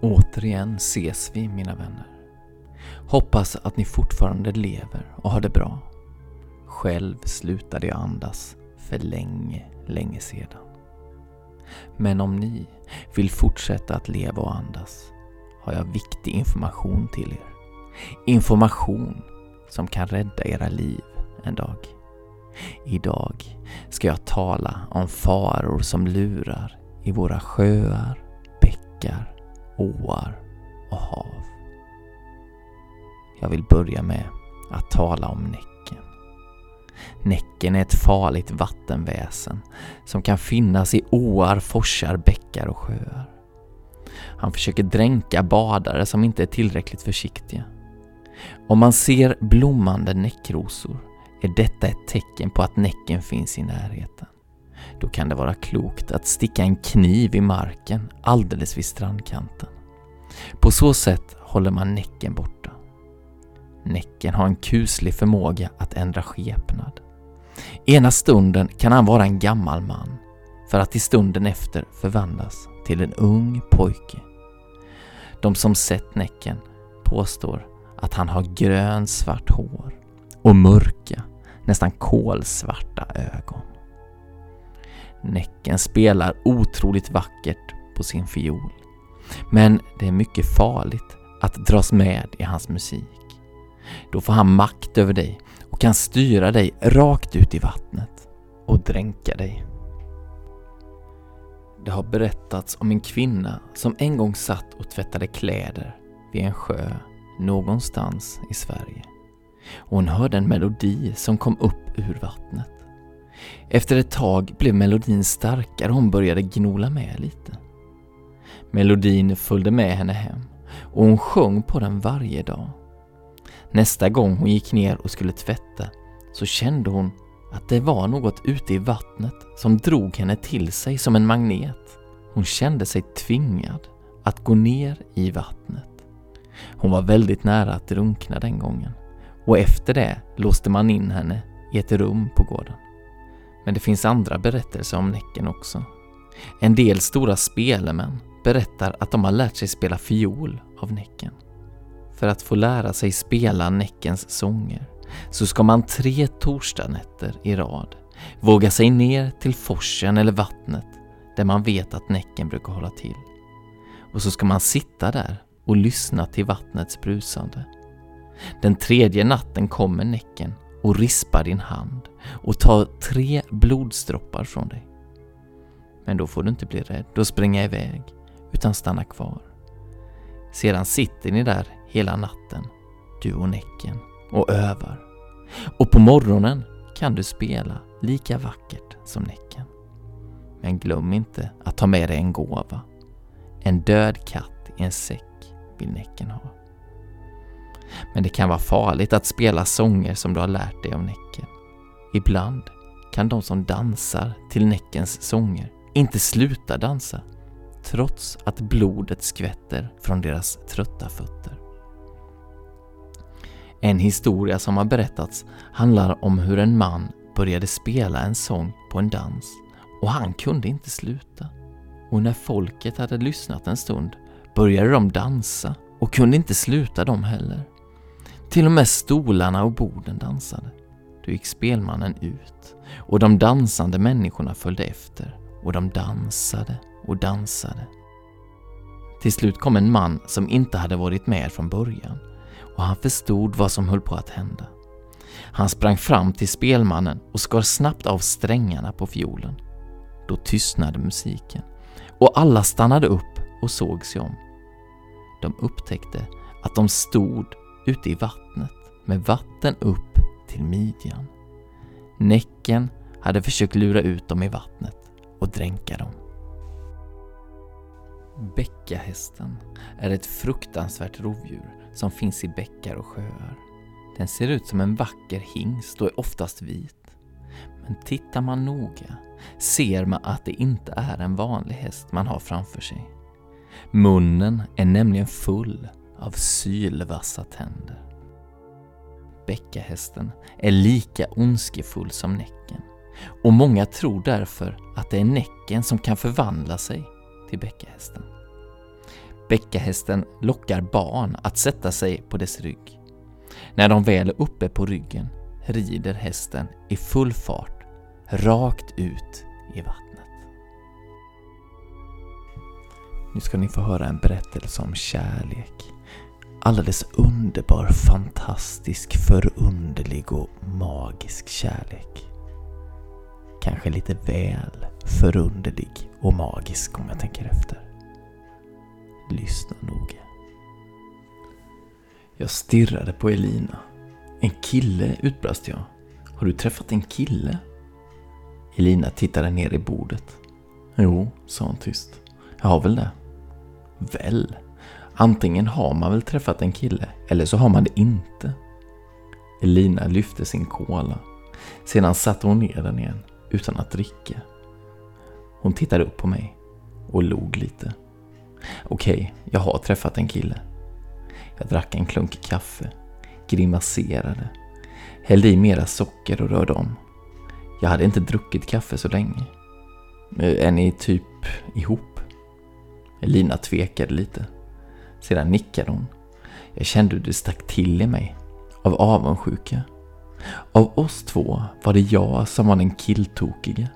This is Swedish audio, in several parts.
Återigen ses vi, mina vänner. Hoppas att ni fortfarande lever och har det bra. Själv slutade jag andas för länge, länge sedan. Men om ni vill fortsätta att leva och andas har jag viktig information till er. Information som kan rädda era liv en dag. Idag ska jag tala om faror som lurar i våra sjöar, bäckar, åar och hav. Jag vill börja med att tala om Näcken. Näcken är ett farligt vattenväsen som kan finnas i åar, forsar, bäckar och sjöar. Han försöker dränka badare som inte är tillräckligt försiktiga. Om man ser blommande näckrosor är detta ett tecken på att Näcken finns i närheten. Då kan det vara klokt att sticka en kniv i marken alldeles vid strandkanten. På så sätt håller man Näcken borta. Näcken har en kuslig förmåga att ändra skepnad. Ena stunden kan han vara en gammal man för att i stunden efter förvandlas till en ung pojke. De som sett Näcken påstår att han har grönsvart hår och mörka, nästan kolsvarta ögon. Näcken spelar otroligt vackert på sin fiol. Men det är mycket farligt att dras med i hans musik. Då får han makt över dig och kan styra dig rakt ut i vattnet och dränka dig. Det har berättats om en kvinna som en gång satt och tvättade kläder vid en sjö någonstans i Sverige. Och hon hörde en melodi som kom upp ur vattnet. Efter ett tag blev melodin starkare och hon började gnola med lite. Melodin följde med henne hem och hon sjöng på den varje dag. Nästa gång hon gick ner och skulle tvätta så kände hon att det var något ute i vattnet som drog henne till sig som en magnet. Hon kände sig tvingad att gå ner i vattnet. Hon var väldigt nära att drunkna den gången och efter det låste man in henne i ett rum på gården. Men det finns andra berättelser om Näcken också. En del stora spelemän berättar att de har lärt sig spela fiol av Näcken. För att få lära sig spela Näckens sånger så ska man tre torsdagnätter i rad våga sig ner till forsen eller vattnet där man vet att Näcken brukar hålla till. Och så ska man sitta där och lyssna till vattnets brusande. Den tredje natten kommer Näcken och rispar din hand och tar tre blodsdroppar från dig. Men då får du inte bli rädd och springa iväg, utan stanna kvar. Sedan sitter ni där hela natten, du och Näcken, och övar. Och på morgonen kan du spela lika vackert som Näcken. Men glöm inte att ta med dig en gåva. En död katt i en säck vill Näcken ha. Men det kan vara farligt att spela sånger som du har lärt dig av Näcken. Ibland kan de som dansar till Näckens sånger inte sluta dansa trots att blodet skvätter från deras trötta fötter. En historia som har berättats handlar om hur en man började spela en sång på en dans och han kunde inte sluta. Och när folket hade lyssnat en stund började de dansa och kunde inte sluta de heller. Till och med stolarna och borden dansade. Då gick spelmannen ut och de dansande människorna följde efter och de dansade och dansade. Till slut kom en man som inte hade varit med från början och han förstod vad som höll på att hända. Han sprang fram till spelmannen och skar snabbt av strängarna på fiolen. Då tystnade musiken och alla stannade upp och såg sig om. De upptäckte att de stod ute i vattnet med vatten upp till midjan. Näcken hade försökt lura ut dem i vattnet och dränka dem. Bäckahästen är ett fruktansvärt rovdjur som finns i bäckar och sjöar. Den ser ut som en vacker hingst och är oftast vit. Men tittar man noga ser man att det inte är en vanlig häst man har framför sig. Munnen är nämligen full av sylvassa tänder. Bäckahästen är lika ondskefull som Näcken och många tror därför att det är Näcken som kan förvandla sig till bäckahästen. Bäckahästen lockar barn att sätta sig på dess rygg. När de väl är uppe på ryggen rider hästen i full fart rakt ut i vattnet. Nu ska ni få höra en berättelse om kärlek. Alldeles underbar, fantastisk, förunderlig och magisk kärlek. Kanske lite väl förunderlig och magisk om jag tänker efter. Lyssna noga. Jag stirrade på Elina. En kille, utbrast jag. Har du träffat en kille? Elina tittade ner i bordet. Jo, sa hon tyst. Jag har väl det. Väl? Antingen har man väl träffat en kille, eller så har man det inte. Elina lyfte sin kola. Sedan satte hon ner den igen, utan att dricka. Hon tittade upp på mig och log lite. Okej, jag har träffat en kille. Jag drack en klunk kaffe, grimaserade, hällde i mera socker och rörde om. Jag hade inte druckit kaffe så länge. Är ni typ ihop? Elina tvekade lite. Sedan nickade hon. Jag kände hur det stack till i mig. Av avundsjuka. Av oss två var det jag som var den killtokiga.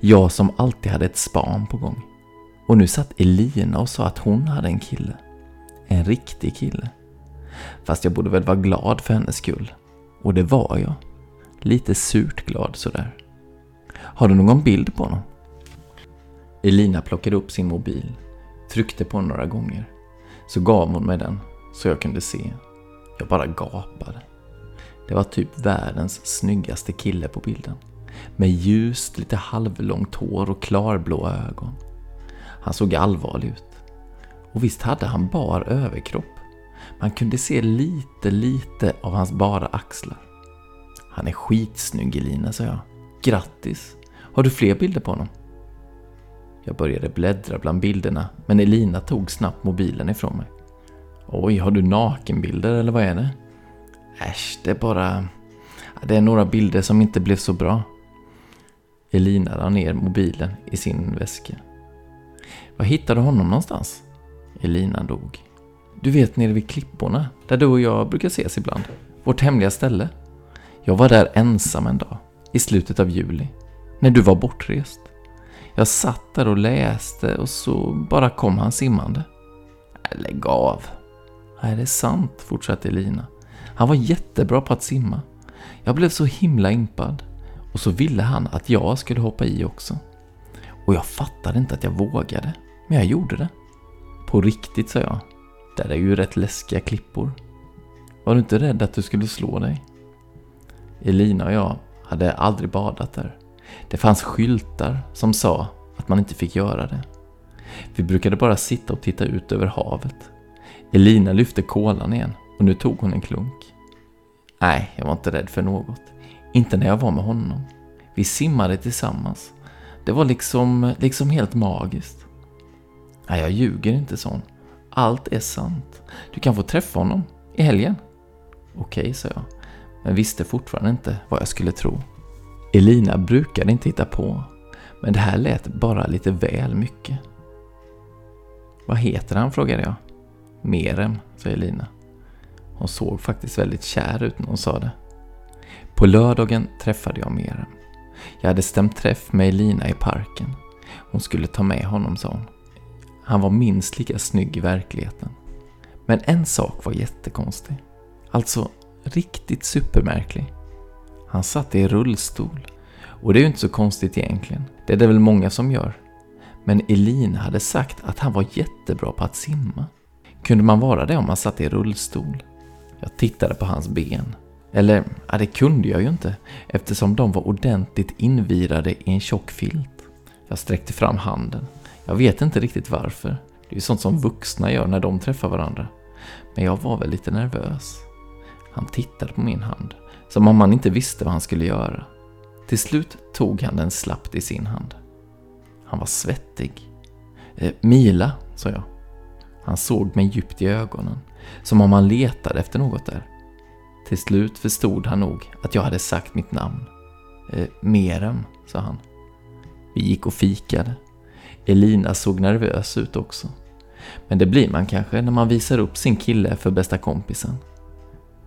Jag som alltid hade ett span på gång. Och nu satt Elina och sa att hon hade en kille. En riktig kille. Fast jag borde väl vara glad för hennes skull. Och det var jag. Lite surt glad sådär. Har du någon bild på honom? Elina plockade upp sin mobil, tryckte på några gånger. Så gav hon mig den, så jag kunde se. Jag bara gapade. Det var typ världens snyggaste kille på bilden. Med ljust, lite halvlångt hår och klarblå ögon. Han såg allvarlig ut. Och visst hade han bar överkropp. Man kunde se lite, lite av hans bara axlar. Han är skitsnygg Elina, sa jag. Grattis! Har du fler bilder på honom? Jag började bläddra bland bilderna, men Elina tog snabbt mobilen ifrån mig. Oj, har du nakenbilder eller vad är det? Äsch, det är bara... Det är några bilder som inte blev så bra. Elina la ner mobilen i sin väska. Var hittade du honom någonstans? Elina dog. Du vet nere vid klipporna, där du och jag brukar ses ibland. Vårt hemliga ställe. Jag var där ensam en dag, i slutet av juli, när du var bortrest. Jag satt där och läste och så bara kom han simmande. Äh, lägg av. Nej, det är sant, fortsatte Elina. Han var jättebra på att simma. Jag blev så himla impad. Och så ville han att jag skulle hoppa i också. Och jag fattade inte att jag vågade. Men jag gjorde det. På riktigt, sa jag. Där är ju rätt läskiga klippor. Var du inte rädd att du skulle slå dig? Elina och jag hade aldrig badat där. Det fanns skyltar som sa att man inte fick göra det. Vi brukade bara sitta och titta ut över havet. Elina lyfte kolan igen och nu tog hon en klunk. Nej, jag var inte rädd för något. Inte när jag var med honom. Vi simmade tillsammans. Det var liksom, liksom helt magiskt. Nej, jag ljuger inte sa hon. Allt är sant. Du kan få träffa honom i helgen. Okej, sa jag, men visste fortfarande inte vad jag skulle tro. Elina brukade inte hitta på, men det här lät bara lite väl mycket. Vad heter han? frågade jag. Merem, sa Elina. Hon såg faktiskt väldigt kär ut när hon sa det. På lördagen träffade jag Merem. Jag hade stämt träff med Elina i parken. Hon skulle ta med honom, sa hon. Han var minst lika snygg i verkligheten. Men en sak var jättekonstig. Alltså riktigt supermärklig. Han satt i rullstol. Och det är ju inte så konstigt egentligen. Det är det väl många som gör. Men Elina hade sagt att han var jättebra på att simma. Kunde man vara det om man satt i rullstol? Jag tittade på hans ben. Eller, ja, det kunde jag ju inte eftersom de var ordentligt invirade i en tjock filt. Jag sträckte fram handen. Jag vet inte riktigt varför. Det är ju sånt som vuxna gör när de träffar varandra. Men jag var väl lite nervös. Han tittade på min hand, som om han inte visste vad han skulle göra. Till slut tog han den slappt i sin hand. Han var svettig. Eh, Mila, sa jag. Han såg mig djupt i ögonen, som om han letade efter något där. Till slut förstod han nog att jag hade sagt mitt namn. Eh, Merem, sa han. Vi gick och fikade. Elina såg nervös ut också. Men det blir man kanske när man visar upp sin kille för bästa kompisen.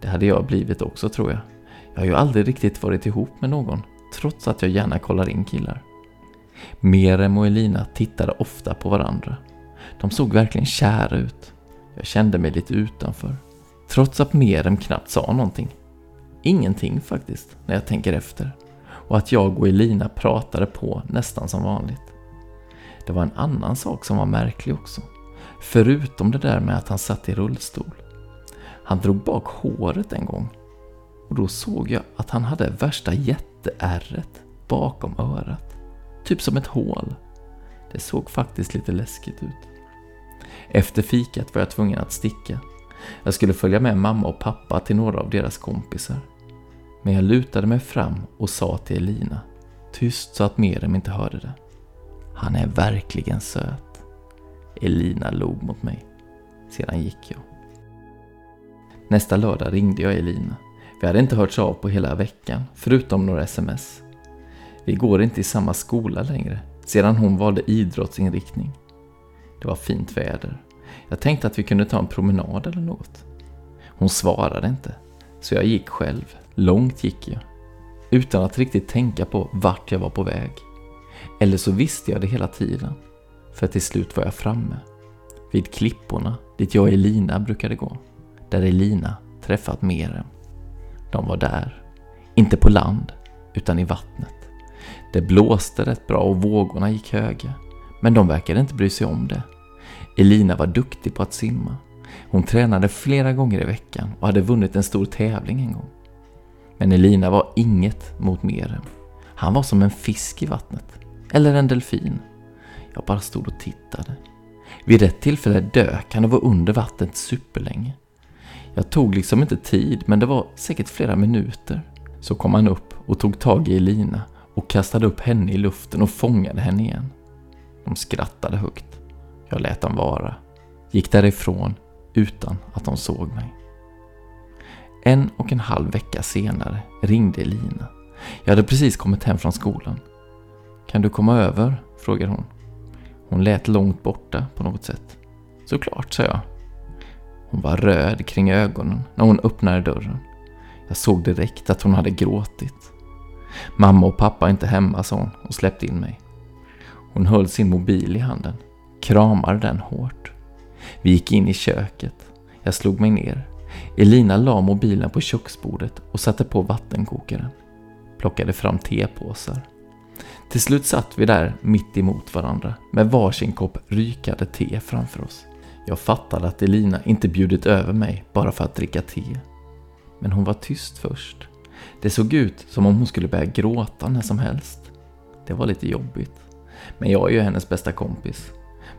Det hade jag blivit också tror jag. Jag har ju aldrig riktigt varit ihop med någon, trots att jag gärna kollar in killar. Merem och Elina tittade ofta på varandra. De såg verkligen kära ut. Jag kände mig lite utanför. Trots att Merem knappt sa någonting. Ingenting faktiskt, när jag tänker efter. Och att jag och Elina pratade på nästan som vanligt. Det var en annan sak som var märklig också. Förutom det där med att han satt i rullstol. Han drog bak håret en gång. Och då såg jag att han hade värsta jätteärret bakom örat. Typ som ett hål. Det såg faktiskt lite läskigt ut. Efter fikat var jag tvungen att sticka. Jag skulle följa med mamma och pappa till några av deras kompisar. Men jag lutade mig fram och sa till Elina, tyst så att Merem inte hörde det. Han är verkligen söt. Elina log mot mig. Sedan gick jag. Nästa lördag ringde jag Elina. Vi hade inte hörts av på hela veckan, förutom några sms. Vi går inte i samma skola längre, sedan hon valde idrottsinriktning. Det var fint väder. Jag tänkte att vi kunde ta en promenad eller något. Hon svarade inte, så jag gick själv. Långt gick jag. Utan att riktigt tänka på vart jag var på väg. Eller så visste jag det hela tiden. För till slut var jag framme. Vid klipporna dit jag och Elina brukade gå. Där Elina träffat Merem. De var där. Inte på land, utan i vattnet. Det blåste rätt bra och vågorna gick höga. Men de verkade inte bry sig om det. Elina var duktig på att simma. Hon tränade flera gånger i veckan och hade vunnit en stor tävling en gång. Men Elina var inget mot Merem. Han var som en fisk i vattnet. Eller en delfin. Jag bara stod och tittade. Vid ett tillfälle dök han och var under vattnet superlänge. Jag tog liksom inte tid, men det var säkert flera minuter. Så kom han upp och tog tag i Elina och kastade upp henne i luften och fångade henne igen. De skrattade högt. Jag lät dem vara. Gick därifrån utan att de såg mig. En och en halv vecka senare ringde Elina. Jag hade precis kommit hem från skolan. Kan du komma över? frågade hon. Hon lät långt borta på något sätt. Såklart, sa jag. Hon var röd kring ögonen när hon öppnade dörren. Jag såg direkt att hon hade gråtit. Mamma och pappa är inte hemma, sa hon och släppte in mig. Hon höll sin mobil i handen, kramade den hårt. Vi gick in i köket. Jag slog mig ner. Elina la mobilen på köksbordet och satte på vattenkokaren. Plockade fram tepåsar. Till slut satt vi där mitt emot varandra med varsin kopp rykande te framför oss. Jag fattade att Elina inte bjudit över mig bara för att dricka te. Men hon var tyst först. Det såg ut som om hon skulle börja gråta när som helst. Det var lite jobbigt. Men jag är ju hennes bästa kompis.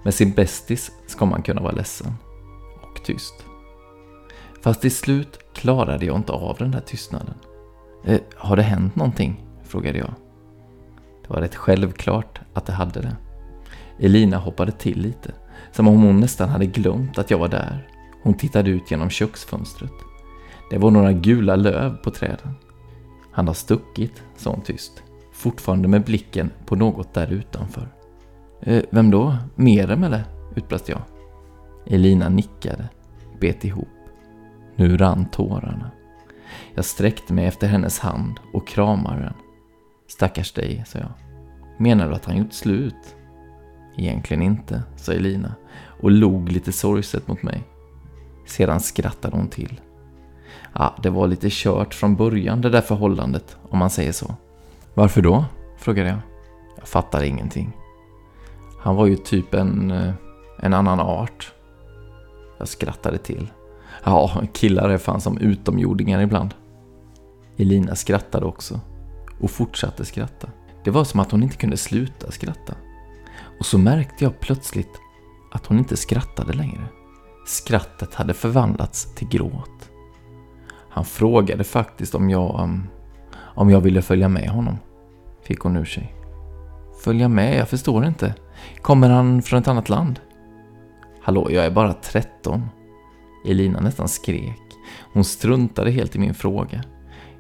Med sin bästis ska man kunna vara ledsen. Och tyst. Fast till slut klarade jag inte av den där tystnaden. E har det hänt någonting? frågade jag. Det var rätt självklart att det hade det. Elina hoppade till lite, som om hon nästan hade glömt att jag var där. Hon tittade ut genom köksfönstret. Det var några gula löv på träden. Han har stuckit, sa hon tyst, fortfarande med blicken på något där utanför. Eh, vem då? Merem eller? utbrast jag. Elina nickade, bet ihop. Nu rann tårarna. Jag sträckte mig efter hennes hand och kramade den. Stackars dig, sa jag. Menar du att han gjort slut? Egentligen inte, sa Elina och log lite sorgset mot mig. Sedan skrattade hon till. Ja, det var lite kört från början det där förhållandet, om man säger så. Varför då? frågade jag. Jag fattar ingenting. Han var ju typ en, eh, en annan art. Jag skrattade till. Ja, killar är fan som utomjordingar ibland. Elina skrattade också och fortsatte skratta. Det var som att hon inte kunde sluta skratta. Och så märkte jag plötsligt att hon inte skrattade längre. Skrattet hade förvandlats till gråt. Han frågade faktiskt om jag, um, om jag ville följa med honom. Fick hon ur sig. Följa med? Jag förstår inte. Kommer han från ett annat land? Hallå, jag är bara 13. Elina nästan skrek. Hon struntade helt i min fråga.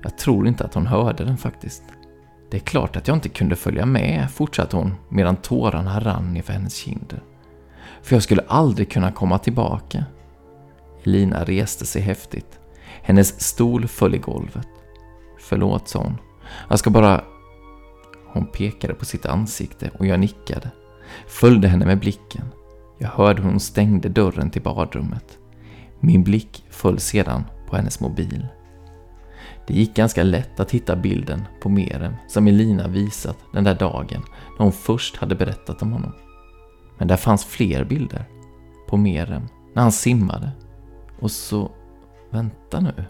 Jag tror inte att hon hörde den faktiskt. Det är klart att jag inte kunde följa med, fortsatte hon medan tårarna rann för hennes kinder. För jag skulle aldrig kunna komma tillbaka. Elina reste sig häftigt. Hennes stol föll i golvet. Förlåt, sa hon. Jag ska bara... Hon pekade på sitt ansikte och jag nickade. Följde henne med blicken. Jag hörde hur hon stängde dörren till badrummet. Min blick föll sedan på hennes mobil. Det gick ganska lätt att hitta bilden på Merem som Elina visat den där dagen när hon först hade berättat om honom. Men där fanns fler bilder på Merem när han simmade. Och så, vänta nu.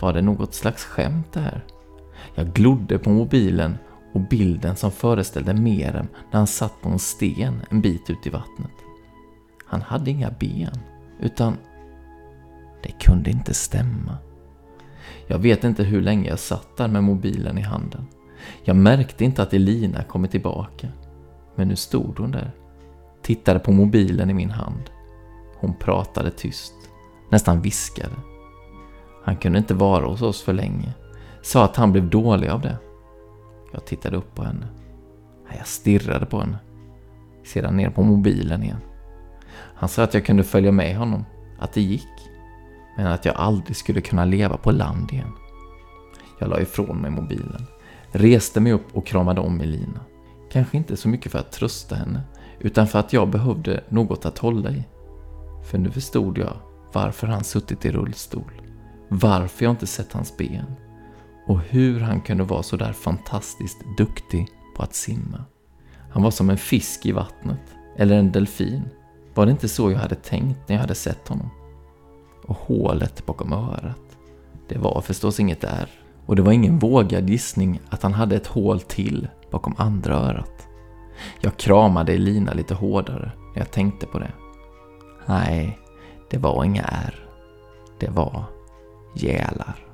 Var det något slags skämt det här? Jag glodde på mobilen och bilden som föreställde Merem när han satt på en sten en bit ut i vattnet. Han hade inga ben, utan det kunde inte stämma. Jag vet inte hur länge jag satt där med mobilen i handen. Jag märkte inte att Elina kommit tillbaka. Men nu stod hon där. Tittade på mobilen i min hand. Hon pratade tyst. Nästan viskade. Han kunde inte vara hos oss för länge. Sa att han blev dålig av det. Jag tittade upp på henne. Jag stirrade på henne. Sedan ner på mobilen igen. Han sa att jag kunde följa med honom. Att det gick men att jag aldrig skulle kunna leva på land igen. Jag la ifrån mig mobilen, reste mig upp och kramade om Elina. Kanske inte så mycket för att trösta henne, utan för att jag behövde något att hålla i. För nu förstod jag varför han suttit i rullstol, varför jag inte sett hans ben och hur han kunde vara så där fantastiskt duktig på att simma. Han var som en fisk i vattnet, eller en delfin. Var det inte så jag hade tänkt när jag hade sett honom? Och hålet bakom örat. Det var förstås inget där. Och det var ingen vågad gissning att han hade ett hål till bakom andra örat. Jag kramade Elina lite hårdare när jag tänkte på det. Nej, det var inga ärr. Det var gälar.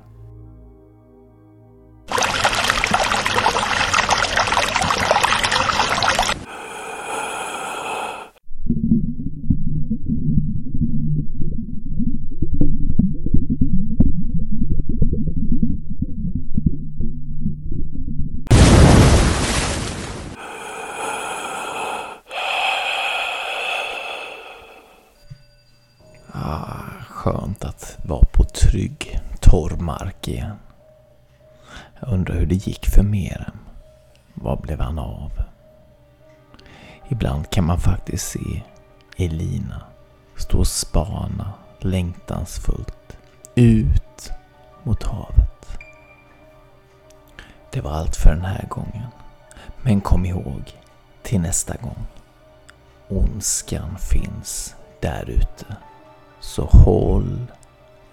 Skönt att vara på trygg, torr mark igen. Jag undrar hur det gick för Merem. Vad blev han av? Ibland kan man faktiskt se Elina stå och spana längtansfullt ut mot havet. Det var allt för den här gången. Men kom ihåg, till nästa gång. Ondskan finns där ute. Så håll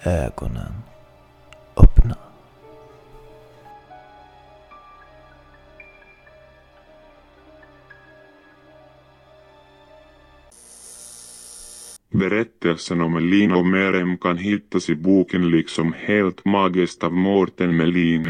ögonen öppna. Berättelsen om Elina och Merem kan hittas i boken liksom Helt magiskt av Mårten Melin.